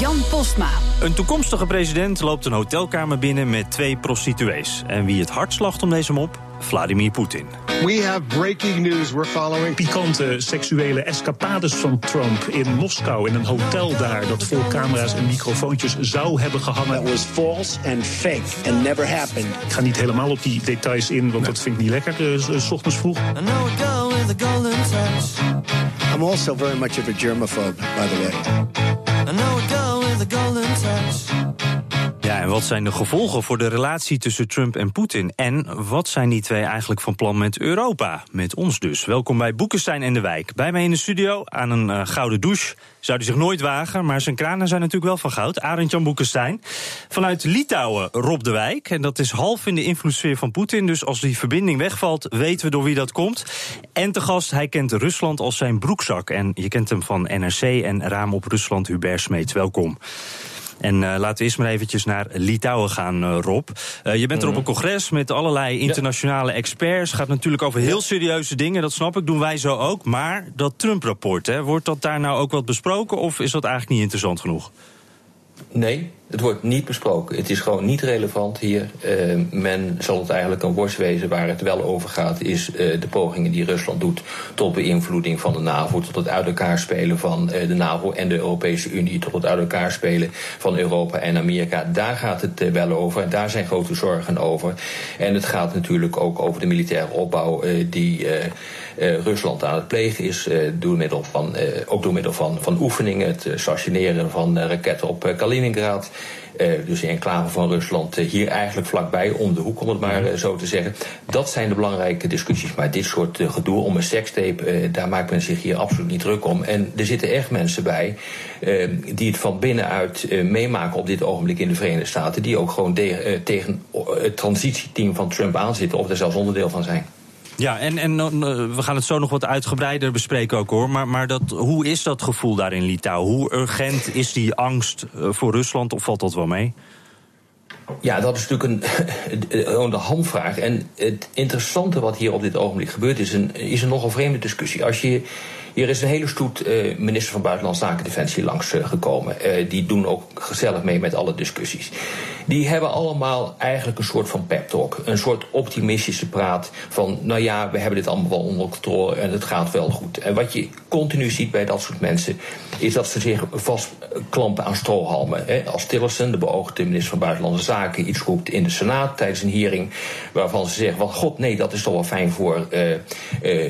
Jan Postma. Een toekomstige president loopt een hotelkamer binnen met twee prostituees. En wie het hart slacht om deze mop? Vladimir Poetin. We have breaking news we're following. Pikante seksuele escapades van Trump in Moskou in een hotel daar dat vol camera's en microfoontjes zou hebben gehangen. That was false and fake and never happened. Ik ga niet helemaal op die details in, want dat vind ik niet lekker, uh, s ochtends vroeg. I know a girl with a golden touch. I'm also very much of a germaphobe, by the way. the golden touch. Ja, en wat zijn de gevolgen voor de relatie tussen Trump en Poetin? En wat zijn die twee eigenlijk van plan met Europa? Met ons dus. Welkom bij Boekenstein en de Wijk. Bij mij in de studio aan een uh, gouden douche. Zou hij zich nooit wagen, maar zijn kranen zijn natuurlijk wel van goud. Arend Jan Boekenstein. Vanuit Litouwen Rob de Wijk. En dat is half in de invloedssfeer van Poetin. Dus als die verbinding wegvalt, weten we door wie dat komt. En te gast, hij kent Rusland als zijn broekzak. En je kent hem van NRC en Raam op Rusland, Hubert Smeets. Welkom. En uh, laten we eerst maar eventjes naar Litouwen gaan, uh, Rob. Uh, je bent er op een congres met allerlei internationale experts. Gaat natuurlijk over heel serieuze dingen, dat snap ik, doen wij zo ook. Maar dat Trump-rapport, wordt dat daar nou ook wat besproken... of is dat eigenlijk niet interessant genoeg? Nee, het wordt niet besproken. Het is gewoon niet relevant hier. Uh, men zal het eigenlijk een worst wezen. Waar het wel over gaat, is uh, de pogingen die Rusland doet tot beïnvloeding van de NAVO. Tot het uit elkaar spelen van uh, de NAVO en de Europese Unie. Tot het uit elkaar spelen van Europa en Amerika. Daar gaat het wel over. En daar zijn grote zorgen over. En het gaat natuurlijk ook over de militaire opbouw die. Uh, Rusland aan het plegen is. Uh, door middel van, uh, ook door middel van, van oefeningen, het stationeren van raketten op Kaliningrad. dus de enclave van Rusland hier eigenlijk vlakbij, om de hoek om het maar zo te zeggen. Dat zijn de belangrijke discussies. Maar dit soort gedoe om een sekstape, daar maakt men zich hier absoluut niet druk om. En er zitten echt mensen bij die het van binnenuit meemaken op dit ogenblik in de Verenigde Staten. Die ook gewoon tegen het transitieteam van Trump aanzitten of er zelfs onderdeel van zijn. Ja, en, en we gaan het zo nog wat uitgebreider bespreken ook hoor. Maar, maar dat, hoe is dat gevoel daar in Litouwen? Hoe urgent is die angst voor Rusland of valt dat wel mee? Ja, dat is natuurlijk een, de hamvraag. En het interessante wat hier op dit ogenblik gebeurt, is een, is een nogal vreemde discussie. Als je. Hier is een hele stoet uh, minister van Buitenlandse Zaken Defensie langs uh, gekomen. Uh, die doen ook gezellig mee met alle discussies. Die hebben allemaal eigenlijk een soort van pep talk. Een soort optimistische praat van, nou ja, we hebben dit allemaal wel onder controle en het gaat wel goed. En wat je continu ziet bij dat soort mensen, is dat ze zich vastklampen aan strohalmen. Hè. Als Tillerson, de beoogde minister van Buitenlandse Zaken, iets roept in de Senaat tijdens een hearing, waarvan ze zeggen, van god nee, dat is toch wel fijn voor,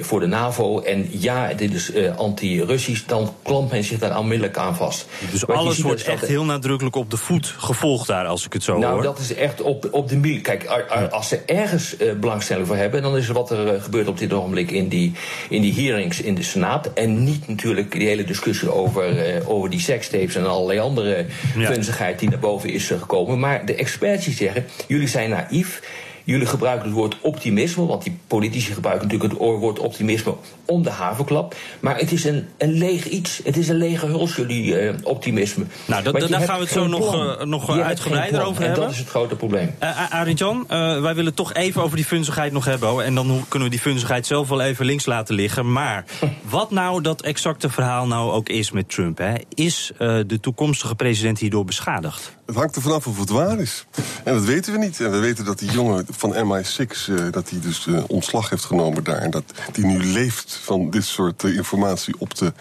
voor de NAVO. En ja, dit is uh, anti-Russisch, dan klampt men zich daar onmiddellijk aan vast. Dus Wat alles wordt echt dat... heel nadrukkelijk op de voet gevolgd daar, als ik het zo nou, hoor. dat is echt op, op de Kijk, als ze ergens uh, belangstelling voor hebben, dan is wat er uh, gebeurt op dit ogenblik in die, in die hearings in de Senaat. En niet natuurlijk die hele discussie over, uh, over die sekstapes en allerlei andere ja. vunzigheid die naar boven is gekomen. Maar de experts die zeggen, jullie zijn naïef. Jullie gebruiken het woord optimisme, want die politici gebruiken natuurlijk het woord optimisme om de havenklap. Maar het is een, een leeg iets. Het is een lege huls, jullie uh, optimisme. Nou, dat, daar gaan we het zo nog, uh, nog uitgebreider over en hebben. dat is het grote probleem. Uh, Arend Jan, wij willen toch even over die funzigheid nog hebben. En dan kunnen we die funzigheid zelf wel even links laten liggen. Maar wat nou dat exacte verhaal nou ook is met Trump? Hè? Is de toekomstige president hierdoor beschadigd? Het hangt er vanaf of het waar is. En dat weten we niet. En we weten dat die jongen van MI6, uh, dat hij dus uh, ontslag heeft genomen daar. En dat die nu leeft van dit soort uh, informatie op te,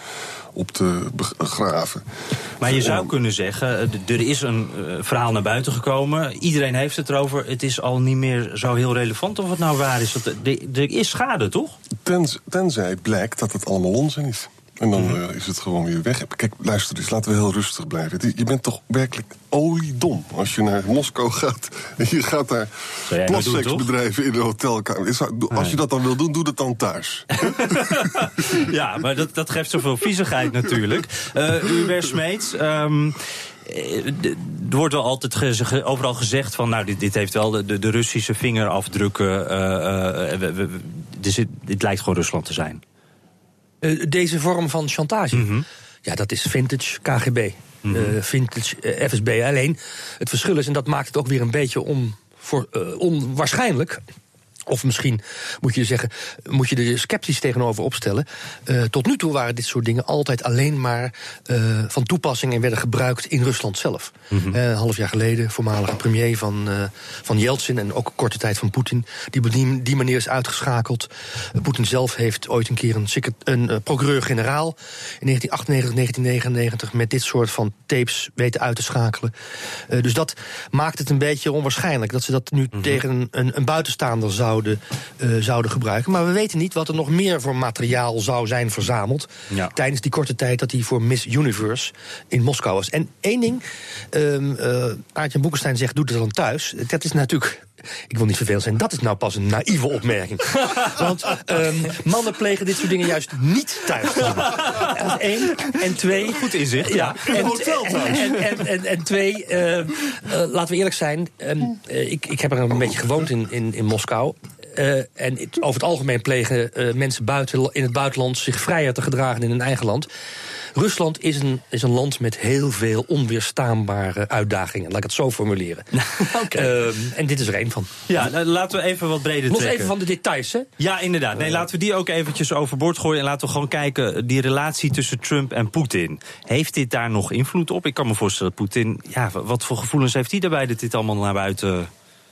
op te begraven. Maar je zou kunnen zeggen, er is een verhaal naar buiten gekomen. Iedereen heeft het erover. Het is al niet meer zo heel relevant of het nou waar is. Er is schade, toch? Tenzij, tenzij blijkt dat het allemaal onzin is. En dan uh, is het gewoon weer weg. Kijk, luister eens, laten we heel rustig blijven. Je bent toch werkelijk oliedom als je naar Moskou gaat... en je gaat daar plasseksbedrijven in een hotelkamer. Als je dat dan wil doen, doe dat dan thuis. ja, maar dat, dat geeft zoveel viezigheid natuurlijk. Uh, Smeets... Um, er wordt wel altijd ge- overal gezegd van, nou, dit, dit heeft wel de, de, de Russische vingerafdrukken. eh, eh, we- we- we- dus het, dit lijkt gewoon Rusland te zijn. Eh, deze vorm van chantage. Mhm. Ja, dat is vintage KGB. eh, vintage eh, FSB. Alleen het verschil is, en dat maakt het ook weer een beetje on, voor, onwaarschijnlijk. Of misschien moet je zeggen, moet je er sceptisch tegenover opstellen. Eh, tot nu toe waren dit soort dingen altijd alleen maar eh, van toepassing en werden gebruikt in Rusland zelf. Eh, een half jaar geleden, voormalige premier van, van Yeltsin en ook korte tijd van Poetin, die op die, die manier is uitgeschakeld. Poetin zelf heeft ooit een keer een, een procureur-generaal in 1998, 1999 met dit soort van tapes weten uit te schakelen. Dus dat maakt het een beetje onwaarschijnlijk dat ze dat nu tegen een, een, een buitenstaander zouden, eh, zouden gebruiken. Maar we weten niet wat er nog meer voor materiaal zou zijn verzameld Ja. tijdens die korte tijd dat hij voor Miss Universe in Moskou was. En één ding, um, uh, Aartjan Boekenstein zegt, doet het dan thuis. Dat is natuurlijk ik wil niet vervelend zijn, dat is nou pas een naïeve opmerking. Want um, mannen plegen dit soort dingen juist niet thuis. Dat is één. En twee... Goed inzicht. Ja, ja. en, en, en, en, en twee, uh, uh, laten we eerlijk zijn. Um, uh, ik, ik heb er een beetje gewoond in, in, in Moskou. Uh, en over het algemeen plegen uh, mensen buiten, in het buitenland zich vrijer te gedragen in hun eigen land. Rusland is een, is een land met heel veel onweerstaanbare uitdagingen. Laat ik het zo formuleren. okay. uh, en dit is er één van. Ja, nou, laten we even wat breder Los trekken. even van de details, hè? Ja, inderdaad. Nee, laten we die ook eventjes overboord gooien. En laten we gewoon kijken, die relatie tussen Trump en Poetin. Heeft dit daar nog invloed op? Ik kan me voorstellen dat Poetin... Ja, wat voor gevoelens heeft hij daarbij dat dit allemaal naar buiten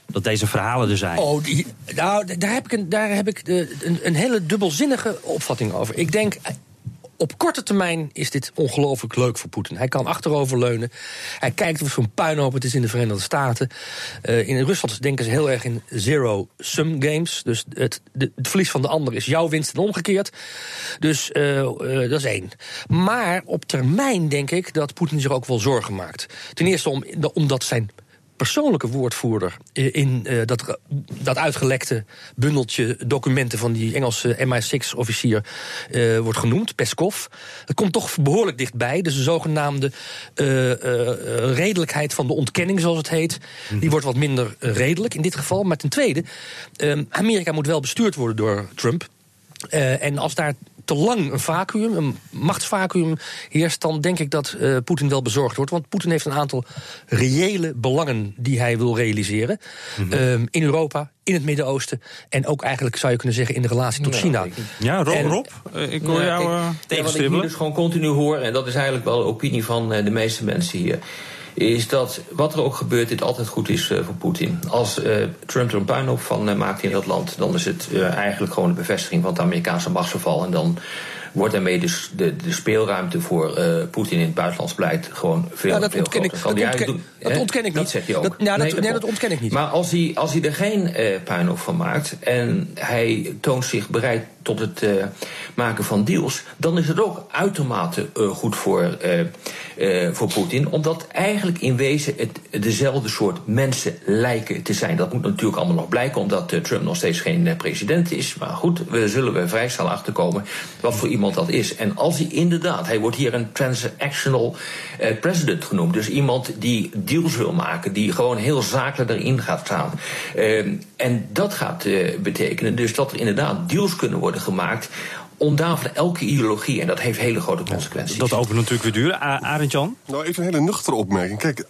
dat deze verhalen er zijn. Oh, die, nou, daar heb ik, een, daar heb ik de, een, een hele dubbelzinnige opvatting over. Ik denk, op korte termijn is dit ongelooflijk leuk voor Poetin. Hij kan achteroverleunen. Hij kijkt of zo'n puinhoop het is in de Verenigde Staten. Uh, in Rusland denken ze heel erg in zero-sum games. Dus het, het verlies van de ander is jouw winst en omgekeerd. Dus uh, uh, dat is één. Maar op termijn denk ik dat Poetin zich ook wel zorgen maakt. Ten eerste om, omdat zijn persoonlijke woordvoerder in uh, dat, dat uitgelekte bundeltje documenten van die Engelse MI6-officier uh, wordt genoemd, Peskov. Dat komt toch behoorlijk dichtbij. Dus de zogenaamde uh, redelijkheid van de ontkenning, zoals het heet, die wordt wat minder redelijk in dit geval. Maar ten tweede, um, Amerika moet wel bestuurd worden door Trump. en als daar te lang een vacuüm, een machtsvacuüm heerst, dan denk ik dat uh, Poetin wel bezorgd wordt. Want Poetin heeft een aantal reële belangen die hij wil realiseren. Mm-hmm. Um, in Europa, in het Midden-Oosten en ook eigenlijk zou je kunnen zeggen in de relatie tot ja, China. Ja, Rob, en, Rob ik hoor ja, jou uh, ja, Wat ik hier dus gewoon continu hoor, en dat is eigenlijk wel de opinie van de meeste mensen hier is dat wat er ook gebeurt, dit altijd goed is uh, voor Poetin. Als uh, Trump er een puinhoop van uh, maakt in het land, dan is het eigenlijk gewoon een bevestiging van het Amerikaanse machtsverval. En dan wordt daarmee dus de, de speelruimte voor uh, Poetin in het buitenlands beleid gewoon veel, ja, dat veel ontken groter. Ik, dat, ontken, doen, dat ontken ik dat niet. zeg je ook. Dat, ja, dat, nee, dat, nee, dat ontken ik niet. Maar als hij, als hij er geen uh, puinhoop van maakt en hij toont zich bereid tot het uh, maken van deals, dan is het ook uitermate uh, goed voor, uh, voor Poetin. Omdat eigenlijk in wezen het dezelfde soort mensen lijken te zijn. Dat moet natuurlijk allemaal nog blijken, omdat Trump nog steeds geen president is. Maar goed, we zullen we vrij snel achterkomen wat voor iemand dat is. En als hij inderdaad, hij wordt hier een transactional president genoemd. Dus iemand die deals wil maken, die gewoon heel zakelijk erin gaat staan. en dat gaat betekenen dus dat er inderdaad deals kunnen worden gemaakt ontdafelen elke ideologie. En dat heeft hele grote consequenties. Dat opent natuurlijk weer duur. Arend Jan? Nou, even een hele nuchtere opmerking. Kijk,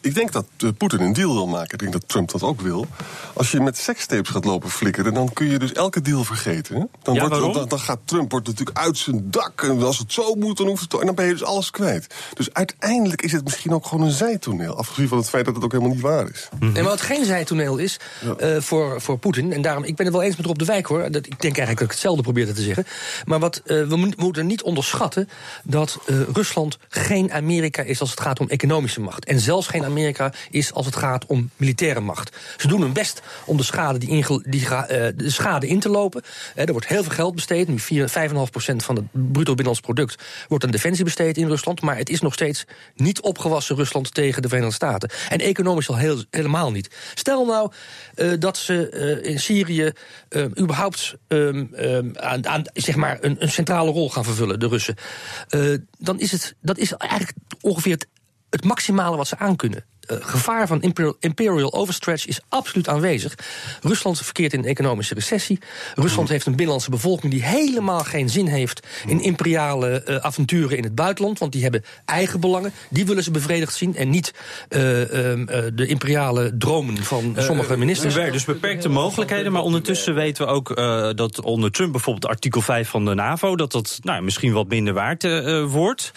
ik denk dat uh, Poetin een deal wil maken. Ik denk dat Trump dat ook wil. Als je met sekstapes gaat lopen flikkeren, dan kun je dus elke deal vergeten. Hè? Dan, ja, wordt, dan, dan, gaat Trump wordt natuurlijk uit zijn dak. En als het zo moet, dan hoeft het. En dan ben je dus alles kwijt. Dus uiteindelijk is het misschien ook gewoon een zijtoneel. Afgezien van het feit dat het ook helemaal niet waar is. Nee, maar wat geen zijtoneel is ja. uh, voor, voor Poetin. En daarom, ik ben het wel eens met Rob de Wijk hoor. Dat, ik denk eigenlijk dat ik hetzelfde probeerde te zeggen. Maar wat, uh, we mo moeten niet onderschatten dat uh, Rusland geen Amerika is als het gaat om economische macht. En zelfs geen Amerika is als het gaat om militaire macht. Ze doen hun best om de schade, die die, uh, de schade in te lopen. er wordt heel veel geld besteed. Nu 5,5% van het bruto binnenlands product wordt aan defensie besteed in Rusland. Maar het is nog steeds niet opgewassen Rusland tegen de Verenigde Staten. En economisch al heel, helemaal niet. Stel nou dat ze in Syrië überhaupt aan, aan zeg maar een, een centrale rol gaan vervullen, de Russen. Uh, dan is het, dat is eigenlijk ongeveer het maximale wat ze aankunnen. Uh, gevaar van imperial, imperial, overstretch is absoluut aanwezig. Rusland verkeert in een economische recessie. Rusland heeft een binnenlandse bevolking die helemaal geen zin heeft in imperiale uh, avonturen in het buitenland. Want die hebben eigen belangen. Die willen ze bevredigd zien. En niet uh, de imperiale dromen van sommige ministers. Er dus beperkte mogelijkheden. Maar ondertussen weten we ook dat onder Trump bijvoorbeeld artikel 5 van de NAVO. dat dat nou, misschien wat minder waard wordt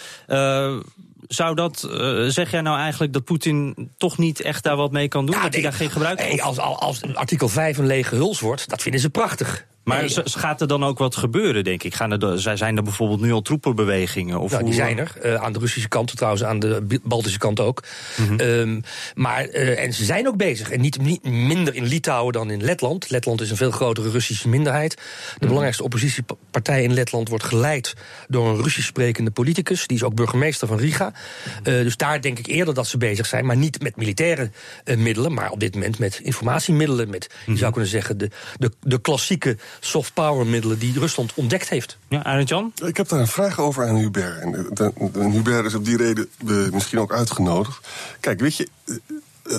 zou dat, uh, zeg jij nou eigenlijk dat Poetin toch niet echt daar wat mee kan doen? dat hij daar geen gebruik van nee, als, als artikel 5 een lege huls wordt, dat vinden ze prachtig. Maar gaat er dan ook wat gebeuren, denk ik? Gaan er, zijn er bijvoorbeeld nu al troepenbewegingen? Of nou, die zijn er. Uh, aan de Russische kant, trouwens aan de Baltische kant ook. Mm -hmm. um, maar, uh, en ze zijn ook bezig. En niet, niet, minder in Litouwen dan in Letland. Letland is een veel grotere Russische minderheid. De mm -hmm. belangrijkste oppositiepartij in Letland wordt geleid door een Russisch sprekende politicus. Die is ook burgemeester van Riga. Uh, dus daar denk ik eerder dat ze bezig zijn. Maar niet met militaire middelen, maar op dit moment met informatiemiddelen. Met, mm -hmm. je zou kunnen zeggen, de, de, de klassieke soft power middelen die Rusland ontdekt heeft. Ja, Arend Jan? Ik heb daar een vraag over aan Hubert. En, en Hubert is op die reden misschien ook uitgenodigd. Kijk, weet je,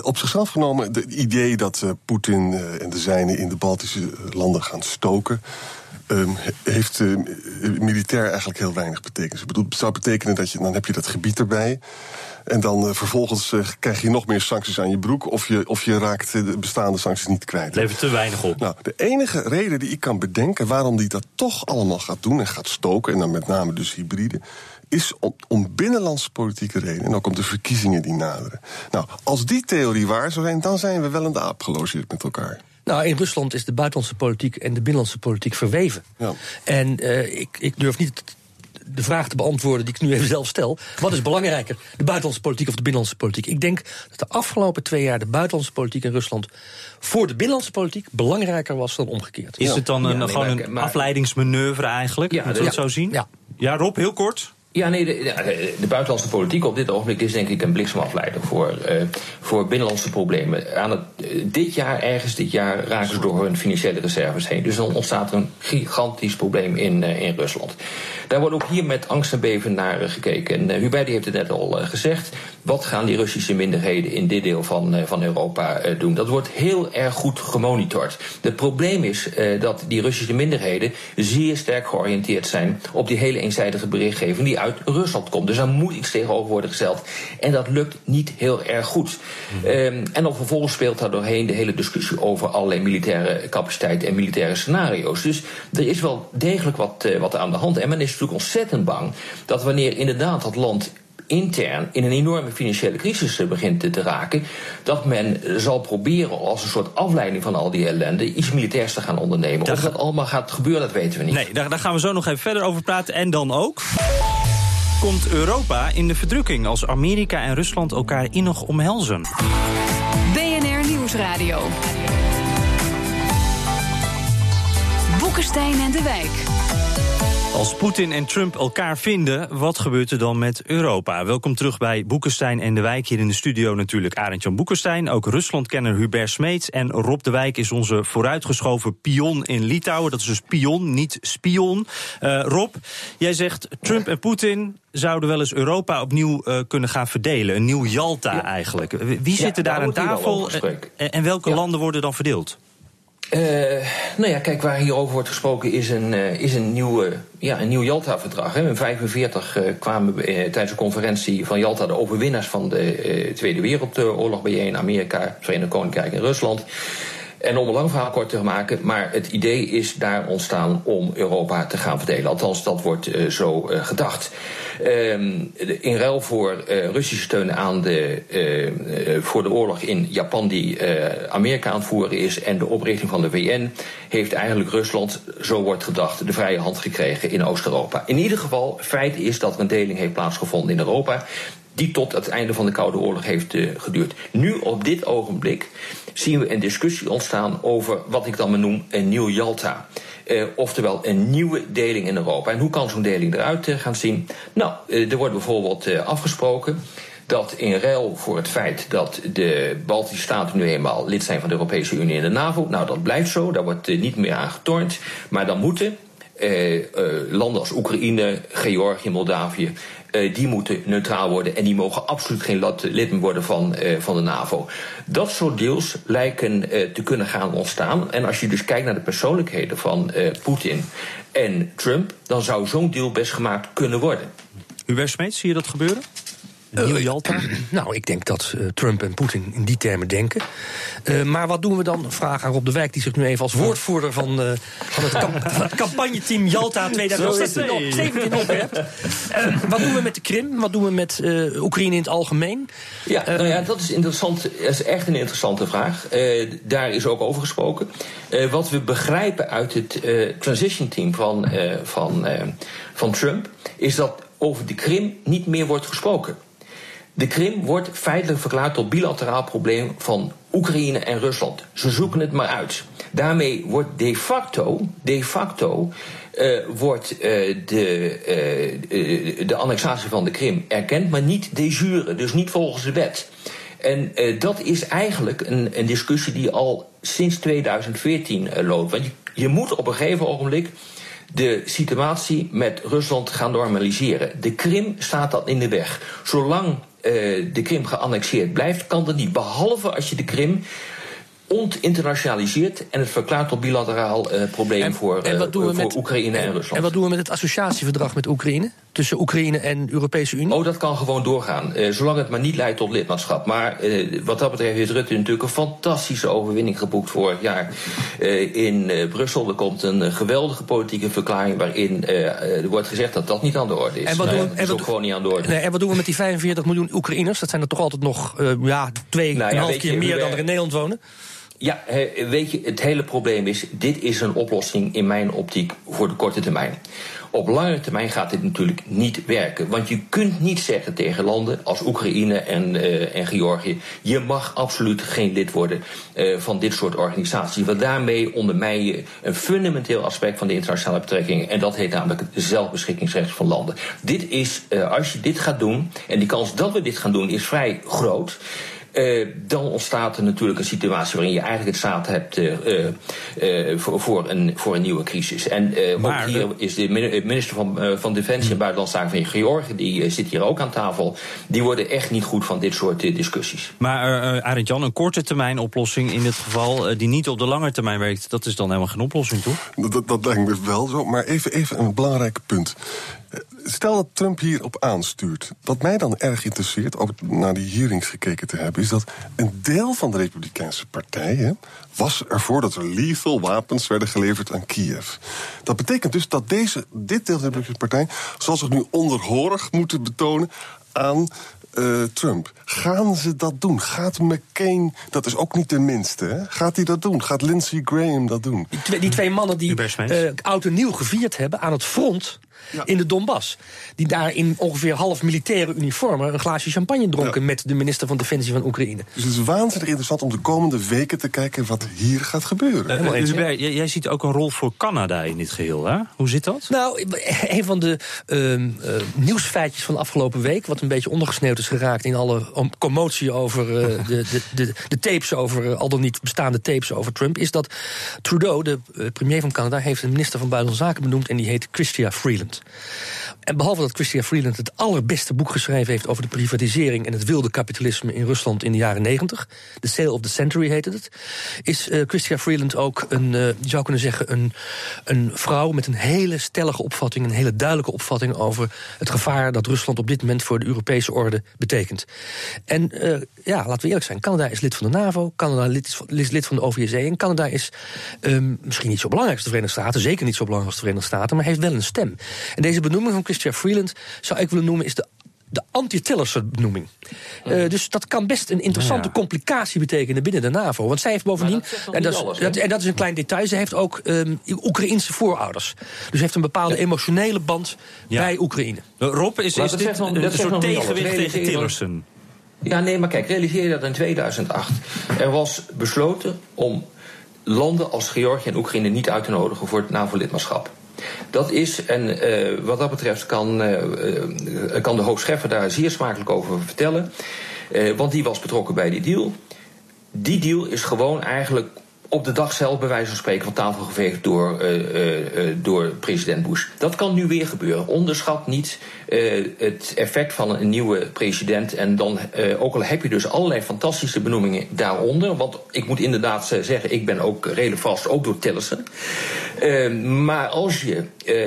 op zichzelf genomen, het idee dat uh, Poetin uh, en de zijnen in de Baltische landen gaan stoken. Um, heeft uh, militair eigenlijk heel weinig betekenis. Ik bedoel, het zou betekenen dat je, dan heb je dat gebied erbij. En dan uh, vervolgens uh, krijg je nog meer sancties aan je broek. Of je, of je raakt de bestaande sancties niet kwijt. Levert te weinig op. Nou, de enige reden die ik kan bedenken waarom die dat toch allemaal gaat doen en gaat stoken. En dan met name dus hybride is om, om binnenlandse politieke redenen en ook om de verkiezingen die naderen. Nou, als die theorie waar zou zijn, dan zijn we wel in de aap gelogeerd met elkaar. Nou, in Rusland is de buitenlandse politiek en de binnenlandse politiek verweven. Ja. En uh, ik, ik durf niet de vraag te beantwoorden die ik nu even zelf stel. Wat is belangrijker, de buitenlandse politiek of de binnenlandse politiek? Ik denk dat de afgelopen twee jaar de buitenlandse politiek in Rusland voor de binnenlandse politiek belangrijker was dan omgekeerd. Is het dan een, ja, nee, gewoon een maar, afleidingsmanoeuvre eigenlijk? Ja, Moet je het zo zien? Ja. ja, Rob, heel kort. Ja, nee, de, de, buitenlandse politiek op dit ogenblik is denk ik een bliksemafleider voor, uh, voor binnenlandse problemen. Aan het, uh, dit jaar, ergens dit jaar, raken ze door hun financiële reserves heen. Dus dan ontstaat er een gigantisch probleem in, in Rusland. Daar wordt ook hier met angst en beven naar gekeken. En Hubert heeft het net al gezegd. Wat gaan die Russische minderheden in dit deel van, van Europa doen? Dat wordt heel erg goed gemonitord. Het probleem is dat die Russische minderheden zeer sterk georiënteerd zijn op die hele eenzijdige berichtgeving die uit Rusland komt. Dus daar moet iets tegenover worden gesteld. En dat lukt niet heel erg goed. Mm. Um, en dan vervolgens speelt daar doorheen de hele discussie over allerlei militaire capaciteiten en militaire scenario's. Dus er is wel degelijk wat, uh, wat aan de hand. En men is natuurlijk ontzettend bang dat wanneer inderdaad dat land intern in een enorme financiële crisis begint te raken, dat men zal proberen als een soort afleiding van al die ellende iets militairs te gaan ondernemen. Daar of dat allemaal gaat gebeuren, dat weten we niet. Nee, daar, daar gaan we zo nog even verder over praten. En dan ook komt Europa in de verdrukking als Amerika en Rusland elkaar innig omhelzen. BNR Nieuwsradio. Boekenstein en de Wijk. Als Poetin en Trump elkaar vinden, wat gebeurt er dan met Europa? Welkom terug bij Boekenstein en de Wijk. Hier in de studio natuurlijk Arend-Jan Boekenstein. Ook Ruslandkenner Hubert Smeets. En Rob de Wijk is onze vooruitgeschoven pion in Litouwen. Dat is dus pion, niet spion. Uh, Rob, jij zegt Trump en Poetin zouden wel eens Europa opnieuw uh, kunnen gaan verdelen. Een nieuw Jalta ja. eigenlijk. Wie zit er daar aan tafel en, en welke ja. landen worden dan verdeeld? Uh, nou ja, kijk, waar hierover wordt gesproken is een, uh, is een, nieuwe, ja, een nieuw Jalta-verdrag. In 1945 uh, kwamen tijdens de conferentie van Jalta de overwinnaars van de Tweede Wereldoorlog bijeen. Amerika, Verenigd Koninkrijk en Rusland. En om een lang verhaal kort te maken, maar het idee is daar ontstaan om Europa te gaan verdelen. Althans, dat wordt uh, zo uh, gedacht. Um, in ruil voor uh, Russische steun aan de, voor de oorlog in Japan, die Amerika aan het voeren is, en de oprichting van de VN, heeft eigenlijk Rusland, zo wordt gedacht, de vrije hand gekregen in Oost-Europa. In ieder geval, feit is dat er een deling heeft plaatsgevonden in Europa die tot het einde van de Koude Oorlog heeft uh, geduurd. Nu, op dit ogenblik, zien we een discussie ontstaan over wat ik dan maar noem een nieuw Jalta. Uh, oftewel een nieuwe deling in Europa. En hoe kan zo'n deling eruit uh, gaan zien? Nou, er wordt bijvoorbeeld afgesproken dat in ruil voor het feit dat de Baltische Staten nu eenmaal lid zijn van de Europese Unie en de NAVO, nou dat blijft zo, daar wordt niet meer aan getornd, maar dan moeten eh, eh, landen als Oekraïne, Georgië, Moldavië, eh, die moeten neutraal worden en die mogen absoluut geen lid worden van, eh, van de NAVO. Dat soort deals lijken eh, te kunnen gaan ontstaan. En als je dus kijkt naar de persoonlijkheden van eh, Poetin en Trump, dan zou zo'n deal best gemaakt kunnen worden. Hubert Smeets, zie je dat gebeuren? Een nieuw Jalta? Nou, ik denk dat eh, Trump en Poetin in die termen denken. Eh, maar wat doen we dan? Vraag aan Rob de Wijk, die zich nu even als woordvoerder van, eh, van, het, van het campagneteam Jalta 2017 op, 17 opwerpt. Eh, wat doen we met de Krim? Wat doen we met eh, Oekraïne in het algemeen? Ja, nou ja, dat is interessant. Dat is echt een interessante vraag. Eh, daar is ook over gesproken. Eh, wat we begrijpen uit het eh, transition team van, eh, van, eh, van Trump, is dat over de Krim niet meer wordt gesproken. De Krim wordt feitelijk verklaard tot bilateraal probleem van Oekraïne en Rusland. Ze zoeken het maar uit. Daarmee wordt de facto, de facto eh, wordt eh, de, eh, de annexatie van de Krim erkend, maar niet de jure, dus niet volgens de wet. En dat is eigenlijk een, een discussie die al sinds 2014 eh, loopt. Want je, je moet op een gegeven ogenblik de situatie met Rusland gaan normaliseren. De Krim staat dat in de weg. Zolang de Krim geannexeerd blijft, kan dat niet. Behalve als je de Krim ontinternationaliseert en het verklaart tot bilateraal eh, probleem voor, en wat eh, doen we voor met- Oekraïne en Rusland. En wat doen we met het associatieverdrag met Oekraïne? Tussen Oekraïne en Europese Unie? Oh, dat kan gewoon doorgaan. eh, zolang het maar niet leidt tot lidmaatschap. Maar wat dat betreft heeft Rutte natuurlijk een fantastische overwinning geboekt vorig jaar in Brussel. Er komt een geweldige politieke verklaring waarin er wordt gezegd dat dat niet aan de orde is. En wat doen we- dat is ook gewoon niet aan de orde. Nee, en wat doen we met die 45 miljoen Oekraïners? Dat zijn er toch altijd nog ja, twee Nou ja, en een half keer meer dan er in Nederland wonen? Ja, weet je, het hele probleem is, dit is een oplossing in mijn optiek voor de korte termijn. Op lange termijn gaat dit natuurlijk niet werken. Want je kunt niet zeggen tegen landen als Oekraïne en, eh, en Georgië... je mag absoluut geen lid worden eh, van dit soort organisaties. Want daarmee ondermijn je een fundamenteel aspect van de internationale betrekkingen. En dat heet namelijk het zelfbeschikkingsrecht van landen. Dit is, eh, als je dit gaat doen, en die kans dat we dit gaan doen is vrij groot... Eh, dan ontstaat er natuurlijk een situatie waarin je eigenlijk het zaad hebt eh, eh, voor, voor, een, voor een nieuwe crisis. En eh, Maar, ook hier is de mini- minister van, van Defensie en Buitenlandse Zaken van Georgië, die zit hier ook aan tafel. Die worden echt niet goed van dit soort discussies. Maar uh, Arend Jan, een korte termijn oplossing in dit geval, die niet op de lange termijn werkt, dat is dan helemaal geen oplossing, toch? Dat, dat, dat lijkt me wel zo. Maar even, even een belangrijk punt. Stel dat Trump hierop aanstuurt. Wat mij dan erg interesseert, ook naar die hearings gekeken te hebben, is dat een deel van de Republikeinse partij hè, was ervoor dat er lethal wapens werden geleverd aan Kiev. Dat betekent dus dat deze, dit deel van de Republikeinse partij zal zich nu onderhorig moeten betonen aan eh, Trump. Gaan ze dat doen? Gaat McCain, dat is ook niet de minste, hè? gaat hij dat doen? Gaat Lindsey Graham dat doen? Die twee, die twee mannen die eh, oud en nieuw gevierd hebben aan het front in de Donbass. Die daar in ongeveer half militaire uniformen een glaasje champagne dronken met de minister van Defensie van Oekraïne. Dus het is waanzinnig interessant om de komende weken te kijken wat hier gaat gebeuren. Eens, Hubert, jij, jij ziet ook een rol voor Canada in dit geheel, hè? Hoe zit dat? Nou, een van de ehm, eh, nieuwsfeitjes van de afgelopen week, wat een beetje ondergesneeuwd is geraakt in alle om- commotie over eh, de, de, de, de tapes over, eh, al dan niet bestaande tapes over Trump, is dat Trudeau, de premier van Canada, heeft een minister van Buitenlandse Zaken benoemd en die heet Chrystia Freeland. En behalve dat Chrystia Freeland het allerbeste boek geschreven heeft over de privatisering en het wilde kapitalisme in Rusland in de jaren 90, The Sale of the Century heette het, is eh Chrystia Freeland ook een, eh, je zou kunnen zeggen, een, een vrouw met een hele stellige opvatting, een hele duidelijke opvatting over het gevaar dat Rusland op dit moment voor de Europese orde betekent. En eh, ja, laten we eerlijk zijn, Canada is lid van de NAVO, Canada is lid van de OVSE en Canada is ehm, misschien niet zo belangrijk als de Verenigde Staten, zeker niet zo belangrijk als de Verenigde Staten, maar heeft wel een stem. En deze benoeming van Chrystia Freeland zou ik willen noemen is de de anti-Tillerson-benoeming. Eh, dus dat kan best een interessante Ja. complicatie betekenen binnen de NAVO. Want zij heeft bovendien, dat en, dat is, alles, dat, en dat is een klein detail, ze heeft ook ehm Oekraïense voorouders. Dus heeft een bepaalde emotionele band Ja. bij Oekraïne. Eh, Rob, is, is dit een, soort tegenwicht tegen Tillerson? Ja, nee, maar kijk, realiseer je dat in 2008 er was besloten om landen als Georgië en Oekraïne niet uit te nodigen voor het NAVO-lidmaatschap. Dat is, en eh, wat dat betreft kan, eh, eh, kan de hoofd Scheffer daar zeer smakelijk over vertellen. Want die was betrokken bij die deal. Die deal is gewoon eigenlijk op de dag zelf, bij wijze van spreken, van tafel geveegd door, uh, uh, door president Bush. Dat kan nu weer gebeuren. Onderschat niet het effect van een nieuwe president. En dan, ook al heb je dus allerlei fantastische benoemingen daaronder. Want ik moet inderdaad zeggen, ik ben ook redelijk vast, ook door Tillerson. maar als je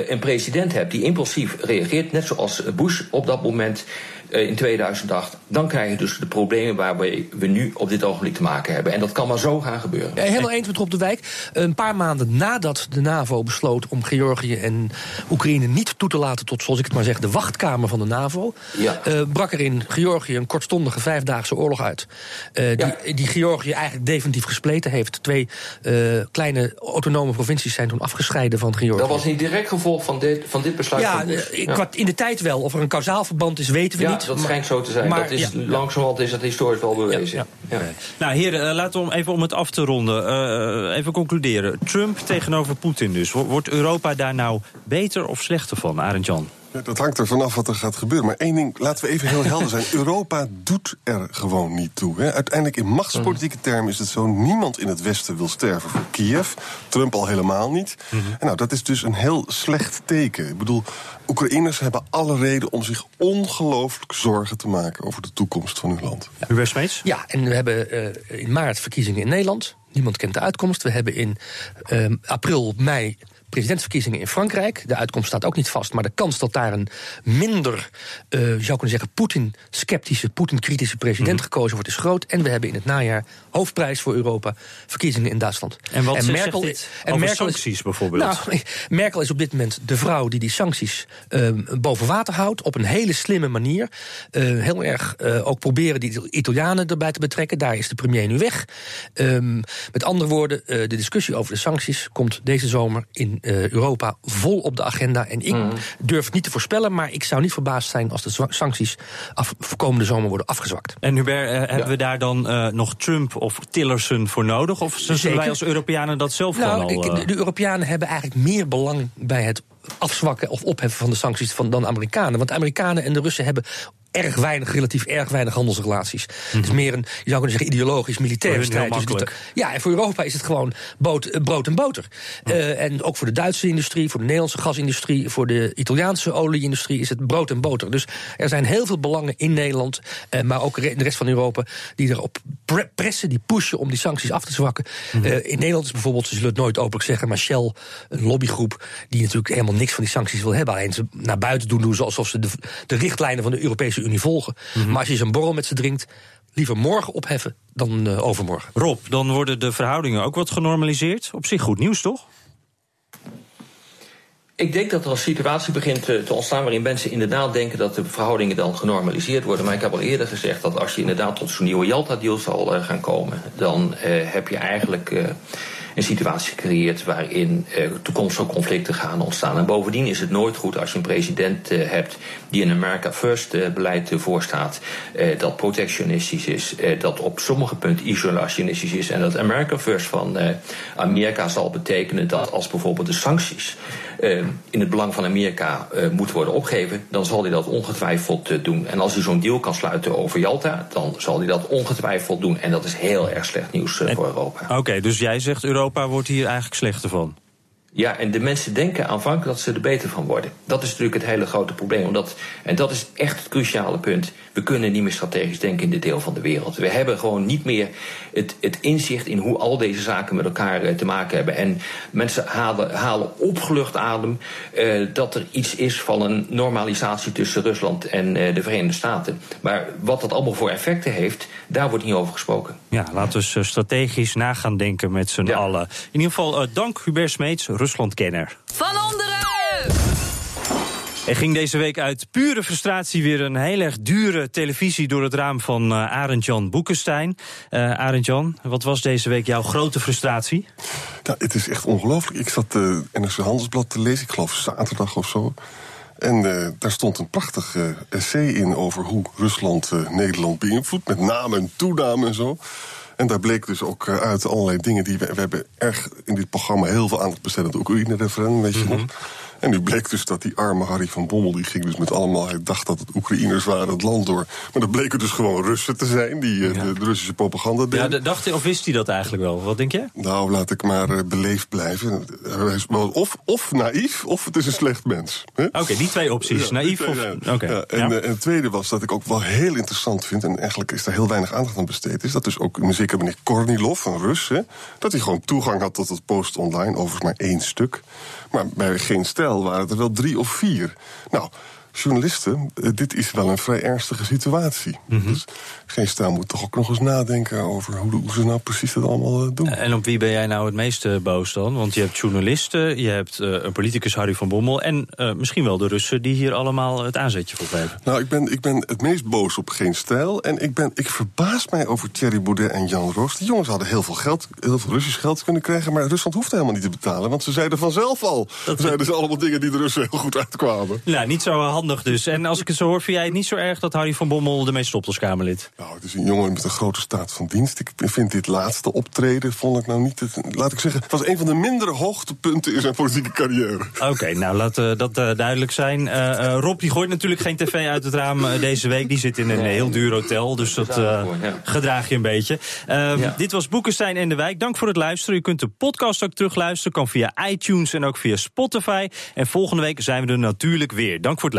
een president hebt die impulsief reageert, net zoals Bush op dat moment in 2008, dan krijg je dus de problemen waar we, nu op dit ogenblik te maken hebben. En dat kan maar zo gaan gebeuren. Ja, helemaal eens met Rob de Wijk. Een paar maanden nadat de NAVO besloot om Georgië en Oekraïne niet toe te laten tot, zoals ik het maar zeg, de wachtkamer van de NAVO, ja. uh, brak er in Georgië een kortstondige vijfdaagse oorlog uit. Uh, die, ja. die Georgië eigenlijk definitief gespleten heeft. Twee uh, kleine autonome provincies zijn toen afgescheiden van Georgië. Dat was niet direct gevolg van dit, van dit besluit? Ja, van in de tijd wel. Of er een kausaal verband is, weten we ja, Dat schijnt zo te zijn. Maar, dat is. Langzamerhand is dat historisch wel bewezen. Nou, heren, uh, laten we even om het af te ronden. Uh, even concluderen. Trump tegenover Poetin dus. Wordt Europa daar nou beter of slechter van, Arend Jan? Ja, dat hangt er vanaf wat er gaat gebeuren. Maar één ding, laten we even heel helder zijn. Europa doet er gewoon niet toe. Hè. Uiteindelijk in machtspolitieke termen is het zo... niemand in het Westen wil sterven voor Kiev. Trump al helemaal niet. Mm -hmm. en nou, dat is dus een heel slecht teken. Ik bedoel, Oekraïners hebben alle reden om zich ongelooflijk zorgen te maken... over de toekomst van hun land. Ja. Hubert Smeets? Ja, en we hebben uh, in maart verkiezingen in Nederland. Niemand kent de uitkomst. We hebben in uh, april, mei presidentsverkiezingen in Frankrijk. De uitkomst staat ook niet vast, maar de kans dat daar een minder, uh, zou kunnen zeggen, Poetin-sceptische, Poetin-kritische president mm -hmm. gekozen wordt, is groot. En we hebben in het najaar hoofdprijs voor Europa verkiezingen in Duitsland. En wat en Merkel, zegt dit en Merkel sancties is, bijvoorbeeld? Nou, Merkel is op dit moment de vrouw die die sancties uh, boven water houdt op een hele slimme manier. Uh, heel erg ook proberen die Italianen erbij te betrekken. Daar is de premier nu weg. Um, met andere woorden, de discussie over de sancties komt deze zomer in Europa vol op de agenda. En ik mm. durf het niet te voorspellen, maar ik zou niet verbaasd zijn als de sancties af, komende zomer worden afgezwakt. En Hubert, uh, hebben ja. we daar dan uh, nog Trump of Tillerson voor nodig? Of zullen Zeker. wij als Europeanen dat zelf nou, gewoon al... De, de Europeanen hebben eigenlijk meer belang bij het afzwakken of opheffen van de sancties van, dan de Amerikanen. Want de Amerikanen en de Russen hebben erg weinig, relatief erg weinig handelsrelaties. Mm -hmm. Het is meer een, je zou kunnen zeggen, ideologisch militair strijd. Dus ja, en voor Europa is het gewoon boot, brood en boter. Mm. Uh, en ook voor de Duitse industrie, voor de Nederlandse gasindustrie, voor de Italiaanse olieindustrie is het brood en boter. Dus er zijn heel veel belangen in Nederland, uh, maar ook in de rest van Europa, die erop pre pressen, die pushen om die sancties af te zwakken. Mm -hmm. uh, in Nederland is bijvoorbeeld, ze zullen het nooit openlijk zeggen, maar Shell, een lobbygroep, die natuurlijk helemaal niks van die sancties wil hebben. Alleen ze naar buiten doen, doen ze alsof ze de, de richtlijnen van de Europese Unie volgen. Mm -hmm. Maar als je zo'n borrel met ze drinkt, liever morgen opheffen dan uh, overmorgen. Rob, dan worden de verhoudingen ook wat genormaliseerd. Op zich goed nieuws, toch? Ik denk dat er een situatie begint te, te, ontstaan waarin mensen inderdaad denken dat de verhoudingen dan genormaliseerd worden. Maar ik heb al eerder gezegd dat als je inderdaad tot zo'n nieuwe Jalta-deal zal uh, gaan komen, dan heb je eigenlijk uh, een situatie gecreëerd waarin toekomstige conflicten gaan ontstaan. En bovendien is het nooit goed als je een president hebt die een America First beleid voorstaat, dat protectionistisch is, dat op sommige punten isolationistisch is en dat America First van Amerika zal betekenen dat als bijvoorbeeld de sancties uh, in het belang van Amerika uh, moet worden opgegeven, dan zal hij dat ongetwijfeld uh, doen. En als hij zo'n deal kan sluiten over Jalta, dan zal hij dat ongetwijfeld doen. En dat is heel erg slecht nieuws en, voor Europa. Oké, okay, dus jij zegt Europa wordt hier eigenlijk slechter van? Ja, en de mensen denken aanvankelijk dat ze er beter van worden. Dat is natuurlijk het hele grote probleem. Omdat, en dat is echt het cruciale punt. We kunnen niet meer strategisch denken in dit deel van de wereld. We hebben gewoon niet meer het, het inzicht in hoe al deze zaken met elkaar uh, te maken hebben. En mensen halen, halen opgelucht adem uh, dat er iets is van een normalisatie tussen Rusland en uh, de Verenigde Staten. Maar wat dat allemaal voor effecten heeft, daar wordt niet over gesproken. Ja, laten we strategisch na gaan denken met z'n ja. allen. In ieder geval, dank Hubert Smeets, Ruslandkenner. Van onderen! Er ging deze week uit pure frustratie weer een heel erg dure televisie door het raam van uh, Arend-Jan Boekenstein. Uh, Arend-Jan, wat was deze week jouw grote frustratie? Nou, het is echt ongelooflijk. Ik zat uh, NRC Handelsblad te lezen, ik geloof zaterdag of zo. En uh, daar stond een prachtig uh, essay in over hoe Rusland uh, Nederland beïnvloedt. Met naam en toename en zo. En daar bleek dus ook uit allerlei dingen die we, we hebben erg in dit programma heel veel aandacht besteed aan het Oekraïne-referendum, weet je mm -hmm. nog. En nu bleek dus dat die arme Harry van Bommel, die ging dus met allemaal, hij dacht dat het Oekraïners waren het land door. Maar dat bleken dus gewoon Russen te zijn, die eh, de, de Russische propaganda deden. Ja, dacht hij, of wist hij dat eigenlijk wel? Wat denk je? Nou, laat ik maar eh, beleefd blijven. Of, of naïef, of het is een slecht mens. Oké, die twee opties. Ja, naïef of... ja. En, eh, en het tweede was dat ik ook wel heel interessant vind... en eigenlijk is daar heel weinig aandacht aan besteed... is dat dus ook zeker meneer Kornilov, een Rus... Hè, dat hij gewoon toegang had tot het post online, overigens maar één stuk. Maar bij geen waren het er wel drie of vier. Nou, journalisten, eh, dit is wel een vrij ernstige situatie. Mhm. Dus geen stijl moet toch ook nog eens nadenken over hoe, hoe ze nou precies dat allemaal eh, doen. En op wie ben jij nou het meeste boos dan? Want je hebt journalisten, je hebt eh, een politicus Harry van Bommel... en eh, misschien wel de Russen die hier allemaal het aanzetje voor geven. Nou, ik ben, ik ben het meest boos op geen stijl. En ik, ben, ik verbaas mij over Thierry Baudet en Jan Roos. Die jongens hadden heel veel geld, heel veel Russisch geld kunnen krijgen. Maar Rusland hoeft helemaal niet te betalen. Want ze zeiden vanzelf al. Dat zeiden ze allemaal dingen die de Russen heel goed uitkwamen. Nou, niet zo handig dus. En als ik het zo hoor, vind jij het niet zo erg... dat Harry van Bommel ermee stopt als Kamerlid? Nou, het is een jongen met een grote staat van dienst. Ik vind dit laatste optreden, vond ik nou niet... Het, laat ik zeggen, het was een van de mindere hoogtepunten in zijn politieke carrière. Oké, nou laat eh, dat eh, duidelijk zijn. Eh, eh, Rob die gooit natuurlijk geen tv uit het raam deze week. Die zit in een heel duur hotel, dus dat eh, gedraag je een beetje. Eh, Dit was Boekenstein en de Wijk. Dank voor het luisteren. U kunt de podcast ook terugluisteren. Kan via iTunes en ook via Spotify. En volgende week zijn we er natuurlijk weer. Dank voor het